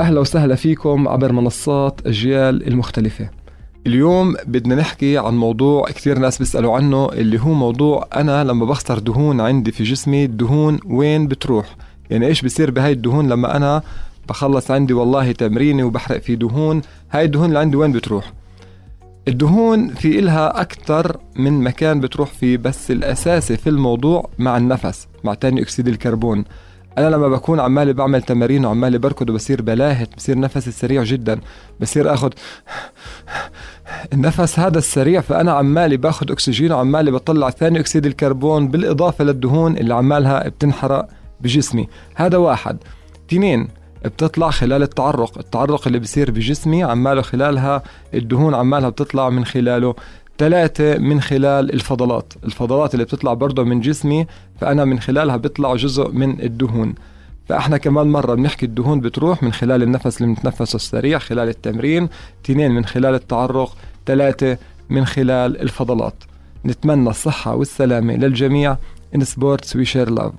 أهلا وسهلا فيكم عبر منصات أجيال المختلفة. اليوم بدنا نحكي عن موضوع كثير ناس بيسألوا عنه اللي هو موضوع أنا لما بخسر دهون عندي في جسمي الدهون وين بتروح؟ يعني إيش بصير بهاي الدهون لما أنا بخلص عندي والله تمريني وبحرق في دهون؟ هاي الدهون اللي عندي وين بتروح؟ الدهون في إلها أكثر من مكان بتروح فيه بس الأساسي في الموضوع مع النفس مع ثاني أكسيد الكربون. أنا لما بكون عمالي بعمل تمارين وعمالي بركض وبصير بلاهت بصير نفسي سريع جدا بصير اخذ النفس هذا السريع فأنا عمالي باخذ أكسجين وعمالي بطلع ثاني أكسيد الكربون بالإضافة للدهون اللي عمالها بتنحرق بجسمي. هذا واحد. اثنين بتطلع خلال التعرق. التعرق اللي بصير بجسمي عماله خلالها الدهون عمالها بتطلع من خلاله. ثلاثة من خلال الفضلات. الفضلات اللي بتطلع برضه من جسمي فأنا من خلالها بيطلع جزء من الدهون. فإحنا كمان مرة بنحكي الدهون بتروح من خلال النفس اللي بنتنفسه السريع خلال التمرين. اثنين من خلال التعرق. ثلاثة من خلال الفضلات. نتمنى الصحة والسلامة للجميع. In sports we share love.